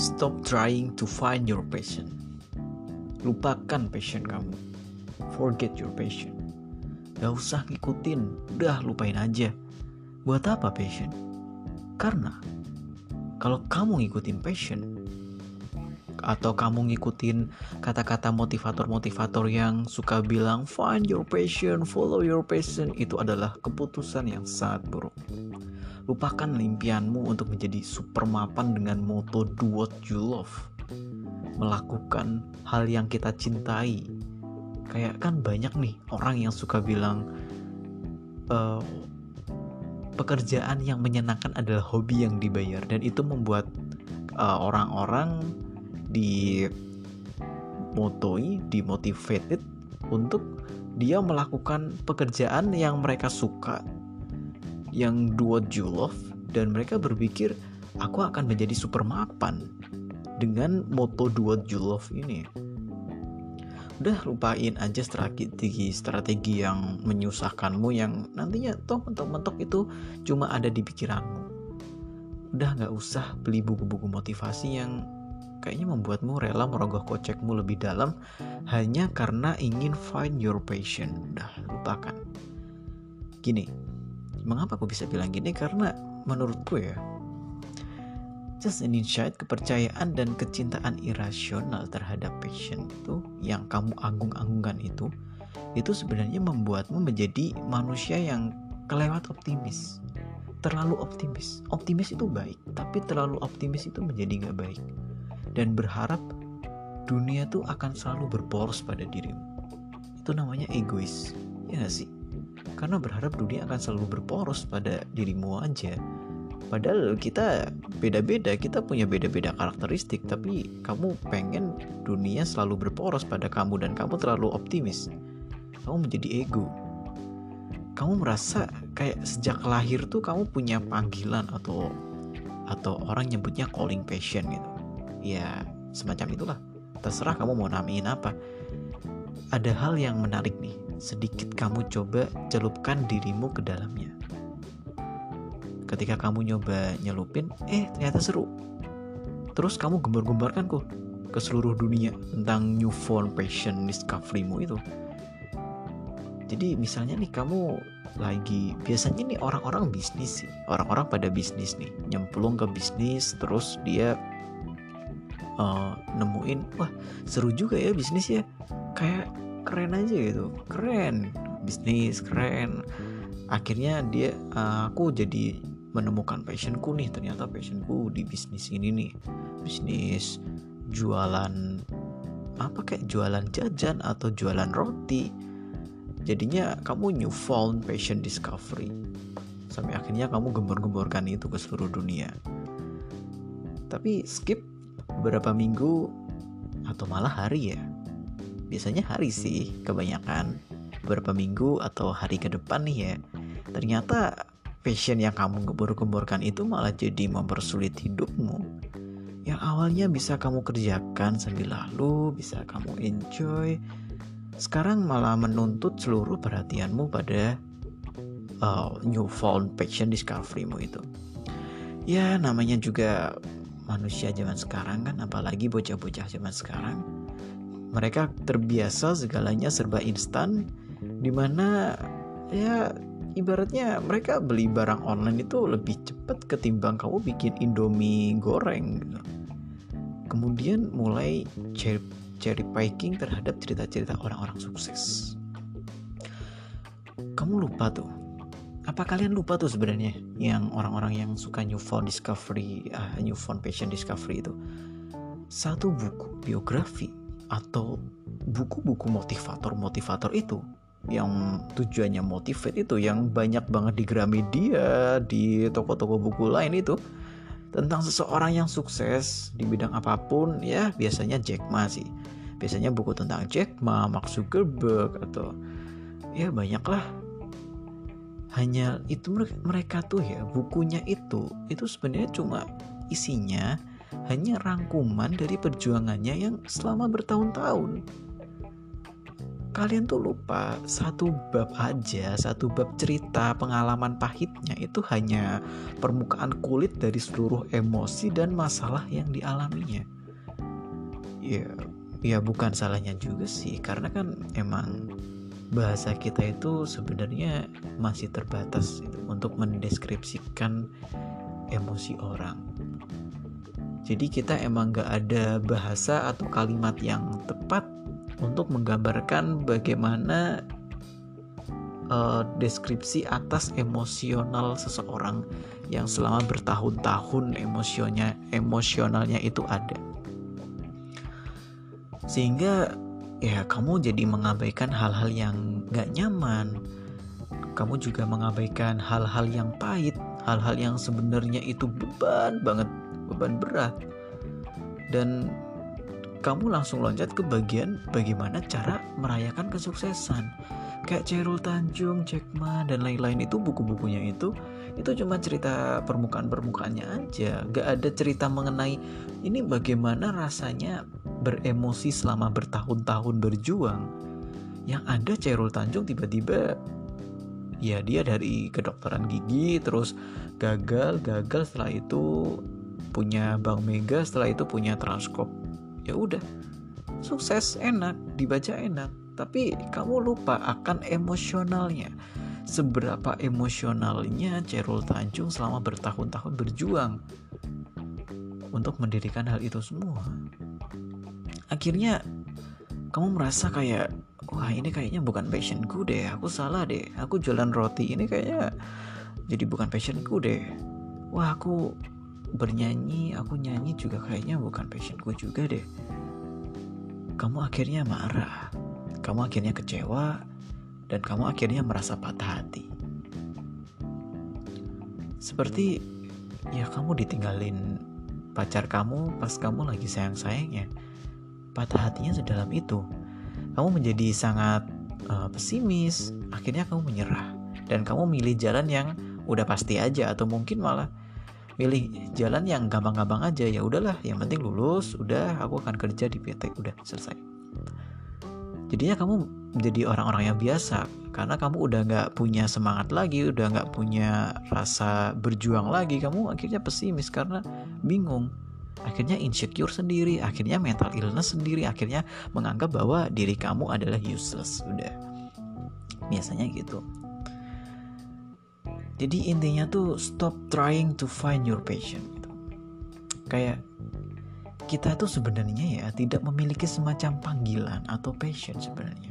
Stop trying to find your passion. Lupakan passion kamu. Forget your passion. Gak usah ngikutin, udah lupain aja. Buat apa passion? Karena kalau kamu ngikutin passion atau kamu ngikutin kata-kata motivator-motivator yang suka bilang find your passion, follow your passion itu adalah keputusan yang sangat buruk. Lupakan impianmu untuk menjadi super mapan dengan moto do what you love. Melakukan hal yang kita cintai. Kayak kan banyak nih orang yang suka bilang e, pekerjaan yang menyenangkan adalah hobi yang dibayar dan itu membuat eh, orang-orang uh, di motoi, dimotivated untuk dia melakukan pekerjaan yang mereka suka yang what you love dan mereka berpikir aku akan menjadi super mapan dengan moto what you love ini. Udah lupain aja strategi strategi yang menyusahkanmu yang nantinya toh mentok-mentok itu cuma ada di pikiranmu. Udah nggak usah beli buku-buku motivasi yang kayaknya membuatmu rela merogoh kocekmu lebih dalam hanya karena ingin find your passion udah lupakan gini Mengapa aku bisa bilang gini? Karena menurutku ya, just an insight, kepercayaan dan kecintaan irasional terhadap passion itu yang kamu agung-agungkan itu, itu sebenarnya membuatmu menjadi manusia yang kelewat optimis. Terlalu optimis. Optimis itu baik, tapi terlalu optimis itu menjadi nggak baik. Dan berharap dunia tuh akan selalu berporos pada dirimu. Itu namanya egois. Ya gak sih? karena berharap dunia akan selalu berporos pada dirimu aja padahal kita beda-beda kita punya beda-beda karakteristik tapi kamu pengen dunia selalu berporos pada kamu dan kamu terlalu optimis kamu menjadi ego kamu merasa kayak sejak lahir tuh kamu punya panggilan atau atau orang nyebutnya calling passion gitu ya semacam itulah terserah kamu mau namain apa ada hal yang menarik nih sedikit kamu coba celupkan dirimu ke dalamnya. Ketika kamu nyoba nyelupin, eh ternyata seru. Terus kamu gembar-gembarkan kok ke seluruh dunia tentang newfound passion discoverymu itu. Jadi misalnya nih kamu lagi biasanya nih orang-orang bisnis sih, orang-orang pada bisnis nih, nyemplung ke bisnis terus dia uh, nemuin wah seru juga ya bisnis ya. Kayak keren aja gitu. Keren. Bisnis keren. Akhirnya dia uh, aku jadi menemukan passionku nih. Ternyata passionku di bisnis ini nih. Bisnis jualan apa kayak jualan jajan atau jualan roti. Jadinya kamu new found passion discovery. Sampai akhirnya kamu gembor-gemborkan itu ke seluruh dunia. Tapi skip beberapa minggu atau malah hari ya. Biasanya hari sih kebanyakan. Beberapa minggu atau hari ke depan nih ya. Ternyata passion yang kamu gembor-gemborkan itu malah jadi mempersulit hidupmu. Yang awalnya bisa kamu kerjakan sambil lalu bisa kamu enjoy sekarang malah menuntut seluruh perhatianmu pada uh, newfound passion discoverymu itu. Ya namanya juga manusia zaman sekarang kan apalagi bocah-bocah zaman sekarang mereka terbiasa segalanya serba instan di mana ya ibaratnya mereka beli barang online itu lebih cepat ketimbang kamu bikin indomie goreng gitu. kemudian mulai cherry, cherry picking terhadap cerita-cerita orang-orang sukses kamu lupa tuh apa kalian lupa tuh sebenarnya yang orang-orang yang suka newfound discovery uh, newfound passion discovery itu? Satu buku biografi atau buku-buku motivator-motivator itu yang tujuannya motivate itu yang banyak banget di Gramedia di toko-toko buku lain itu tentang seseorang yang sukses di bidang apa pun ya biasanya Jack Ma sih. Biasanya buku tentang Jack Ma, Mark Zuckerberg atau ya banyak lah hanya itu mereka tuh ya bukunya itu itu sebenarnya cuma isinya hanya rangkuman dari perjuangannya yang selama bertahun-tahun. kalian tuh lupa satu bab aja, satu bab cerita pengalaman pahitnya itu hanya permukaan kulit dari seluruh emosi dan masalah yang dialaminya. Ya, ya bukan salahnya juga sih, karena kan emang bahasa kita itu sebenarnya masih terbatas gitu, untuk mendeskripsikan emosi orang. Jadi kita emang gak ada bahasa atau kalimat yang tepat untuk menggambarkan bagaimana uh, deskripsi atas emosional seseorang yang selama bertahun-tahun emosionalnya emosionalnya itu ada sehingga ya kamu jadi mengabaikan hal-hal yang gak nyaman kamu juga mengabaikan hal-hal yang pahit hal-hal yang sebenarnya itu beban banget beban berat dan kamu langsung loncat ke bagian bagaimana cara merayakan kesuksesan. Kayak Cerul Tanjung, Jack Ma, dan lain-lain itu buku-bukunya itu itu cuma cerita permukaan-permukaannya aja. Gak ada cerita mengenai ini bagaimana rasanya beremosi selama bertahun-tahun berjuang. Yang ada Cerul Tanjung tiba-tiba ya dia dari kedokteran gigi terus gagal gagal setelah itu punya Bank Mega setelah itu punya Transkop ya udah sukses enak dibaca enak. Tapi kamu lupa akan emosionalnya. Seberapa emosionalnya Cerul Tanjung selama bertahun-tahun berjuang untuk mendirikan hal itu semua. Akhirnya kamu merasa kayak wah ini kayaknya bukan passionku deh. Aku salah deh. Aku jualan roti ini kayaknya jadi bukan passionku deh. Wah aku bernyanyi aku nyanyi juga kayaknya bukan passionku juga deh. Kamu akhirnya marah. Kamu akhirnya kecewa. Dan kamu akhirnya merasa patah hati. Seperti ya kamu ditinggalin pacar kamu pas kamu lagi sayang-sayangnya. Patah hatinya sedalam itu. Kamu menjadi sangat uh, pesimis. Akhirnya kamu menyerah. Dan kamu milih jalan yang udah pasti aja atau mungkin malah milih jalan yang gampang-gampang aja. Ya udahlah yang penting lulus udah aku akan kerja di PT udah selesai. Jadinya kamu menjadi orang-orang yang biasa. Karena kamu udah nggak punya semangat lagi udah nggak punya rasa berjuang lagi kamu akhirnya pesimis karena bingung. Akhirnya insecure sendiri akhirnya mental illness sendiri akhirnya menganggap bahwa diri kamu adalah useless. Udah. Biasanya gitu. Jadi intinya tuh stop trying to find your passion gitu. kayak kita tuh sebenarnya ya tidak memiliki semacam panggilan atau passion sebenarnya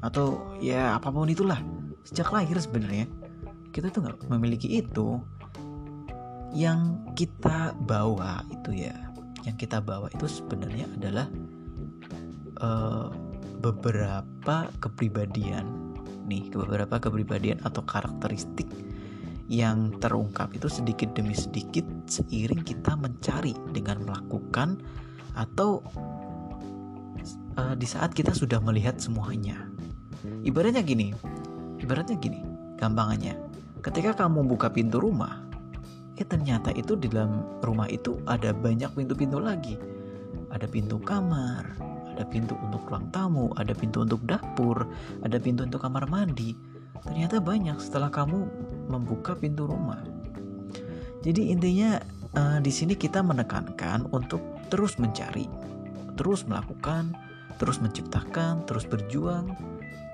atau ya apa pun itulah. Sejak lahir sebenarnya kita tuh nggak memiliki itu. Yang kita bawa itu ya. Yang kita bawa itu sebenarnya adalah uh, beberapa kepribadian nih. Beberapa kepribadian atau karakteristik yang terungkap itu sedikit demi sedikit seiring kita mencari dengan melakukan atau uh, di saat kita sudah melihat semuanya. Ibaratnya gini, ibaratnya gini, gampangannya. Ketika kamu buka pintu rumah, eh ternyata itu di dalam rumah itu ada banyak pintu-pintu lagi. Ada pintu kamar, ada pintu untuk ruang tamu, ada pintu untuk dapur, ada pintu untuk kamar mandi. Ternyata banyak setelah kamu membuka pintu rumah. Jadi intinya uh, di sini kita menekankan untuk terus mencari, terus melakukan, terus menciptakan, terus berjuang,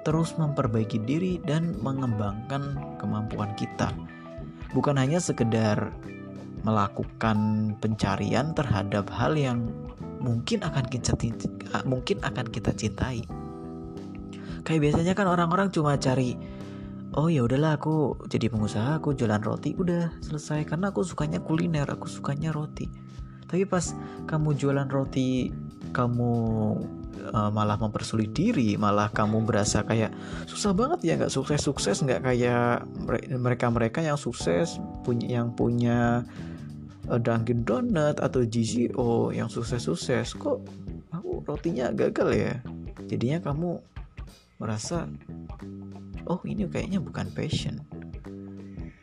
terus memperbaiki diri dan mengembangkan kemampuan kita. Bukan hanya sekedar melakukan pencarian terhadap hal yang mungkin akan kita mungkin akan kita cintai. Kayak biasanya kan orang-orang cuma cari oh ya udahlah aku jadi pengusaha aku jualan roti udah selesai karena aku sukanya kuliner aku sukanya roti tapi pas kamu jualan roti kamu uh, malah mempersulit diri malah kamu berasa kayak susah banget ya nggak sukses sukses nggak kayak mereka mereka yang sukses punya yang punya uh, Dunkin Donut atau GCO yang sukses sukses kok aku rotinya gagal ya? Jadinya kamu merasa oh ini kayaknya bukan passion.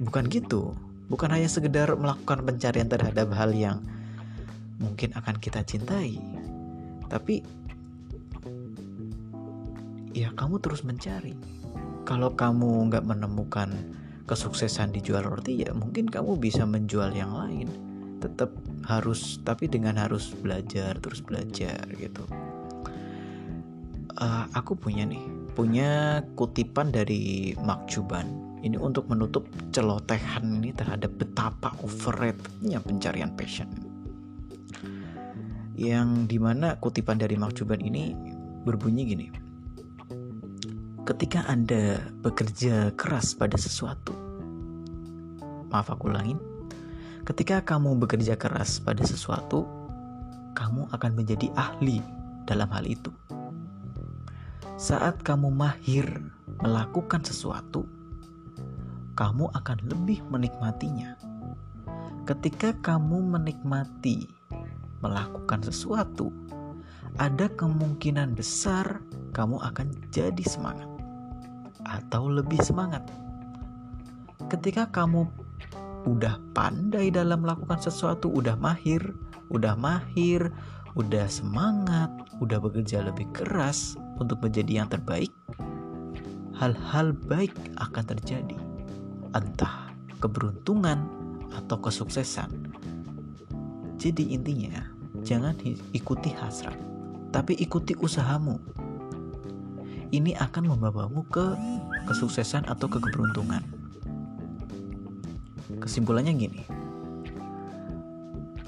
Bukan gitu. Bukan hanya sekedar melakukan pencarian terhadap hal yang mungkin akan kita cintai. Tapi ya kamu terus mencari. Kalau kamu nggak menemukan kesuksesan di jual roti ya mungkin kamu bisa menjual yang lain. Tetap harus tapi dengan harus belajar terus belajar gitu. Uh, aku punya nih, punya kutipan dari Mark Cuban ini untuk menutup celotehan ini terhadap betapa overratednya pencarian passion. Yang di mana kutipan dari Mark Cuban ini berbunyi gini. Ketika Anda bekerja keras pada sesuatu, maaf aku ulangin, ketika kamu bekerja keras pada sesuatu, kamu akan menjadi ahli dalam hal itu. Saat kamu mahir melakukan sesuatu, kamu akan lebih menikmatinya. Ketika kamu menikmati melakukan sesuatu, ada kemungkinan besar kamu akan jadi semangat atau lebih semangat. Ketika kamu udah pandai dalam melakukan sesuatu, udah mahir, udah mahir, udah semangat, udah bekerja lebih keras untuk menjadi yang terbaik, hal-hal baik akan terjadi entah keberuntungan atau kesuksesan. Jadi intinya, jangan ikuti hasrat, tapi ikuti usahamu. Ini akan membawamu ke kesuksesan atau ke keberuntungan. Kesimpulannya gini.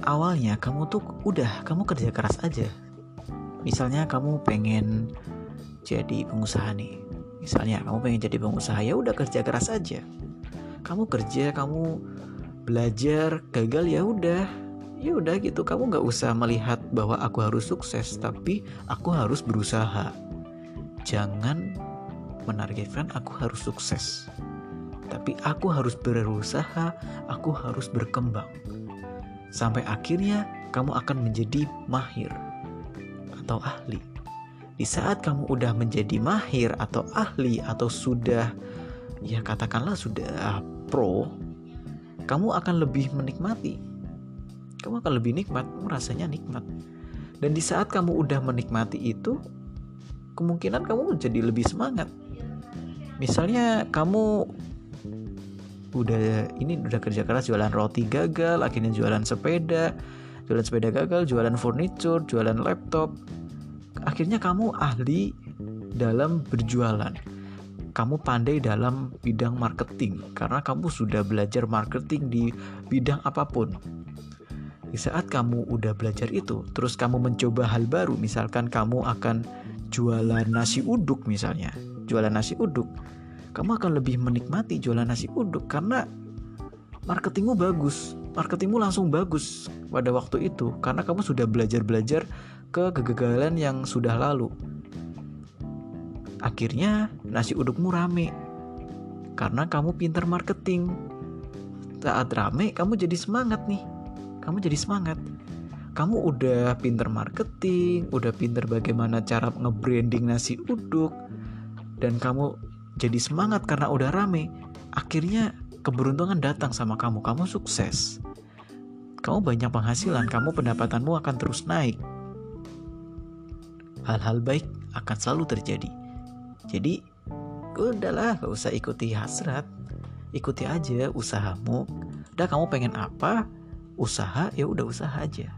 Awalnya kamu tuh udah kamu kerja keras aja. Misalnya kamu pengen jadi pengusaha nih. Misalnya kamu pengen jadi pengusaha ya udah kerja keras aja kamu kerja kamu belajar gagal ya udah ya udah gitu kamu nggak usah melihat bahwa aku harus sukses tapi aku harus berusaha jangan menargetkan aku harus sukses. Tapi aku harus berusaha. Aku harus berkembang. Sampai akhirnya kamu akan menjadi mahir atau ahli. Di saat kamu udah menjadi mahir atau ahli atau sudah ya katakanlah sudah pro, kamu akan lebih menikmati. Kamu akan lebih nikmat, rasanya nikmat. Dan di saat kamu udah menikmati itu, kemungkinan kamu jadi lebih semangat. Misalnya kamu udah ini udah kerja keras jualan roti gagal, akhirnya jualan sepeda, jualan sepeda gagal, jualan furniture, jualan laptop. Akhirnya kamu ahli dalam berjualan kamu pandai dalam bidang marketing karena kamu sudah belajar marketing di bidang apa pun. Di saat kamu udah belajar itu, terus kamu mencoba hal baru, misalkan kamu akan jualan nasi uduk misalnya, jualan nasi uduk, kamu akan lebih menikmati jualan nasi uduk karena marketingmu bagus, marketingmu langsung bagus pada waktu itu karena kamu sudah belajar-belajar ke kegagalan yang sudah lalu. Akhirnya nasi udukmu rame karena kamu pintar marketing. Saat rame kamu jadi semangat nih. Kamu jadi semangat. Kamu udah pintar marketing, udah pintar bagaimana cara nge-branding nasi uduk dan kamu jadi semangat karena udah rame. Akhirnya keberuntungan datang sama kamu. Kamu sukses. Kamu banyak penghasilan, kamu pendapatanmu akan terus naik. Hal-hal baik akan selalu terjadi jadi udahlah gak usah ikuti hasrat ikuti aja usahamu udah kamu pengen apa usaha ya udah usaha aja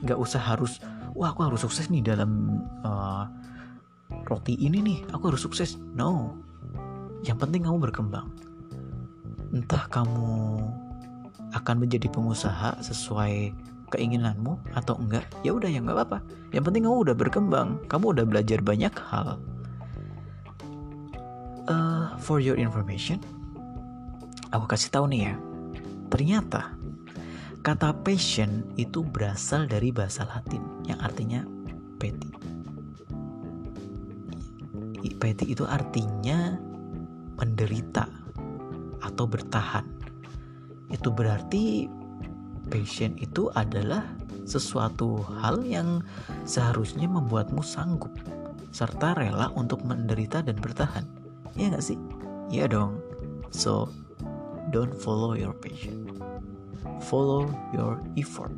nggak usah harus wah aku harus sukses nih dalam uh, roti ini nih. Aku harus sukses. No. Yang penting kamu berkembang. Entah kamu akan menjadi pengusaha sesuai keinginanmu atau enggak ya udah ya nggak apa-apa. Yang penting kamu udah berkembang. Kamu udah belajar banyak hal. Uh, for your information, aku kasih tahu nih ya. Ternyata kata passion itu berasal dari bahasa Latin yang artinya peti. Peti itu artinya menderita atau bertahan. Itu berarti passion itu adalah sesuatu hal yang seharusnya membuatmu sanggup serta rela untuk menderita dan bertahan. Iya gak sih? Iya dong. So, don't follow your passion. Follow your effort.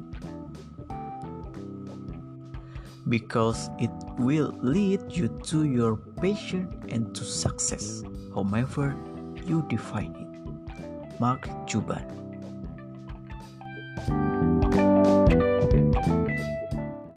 because it will lead you to your passion and to success, however you define it. Mark Cuban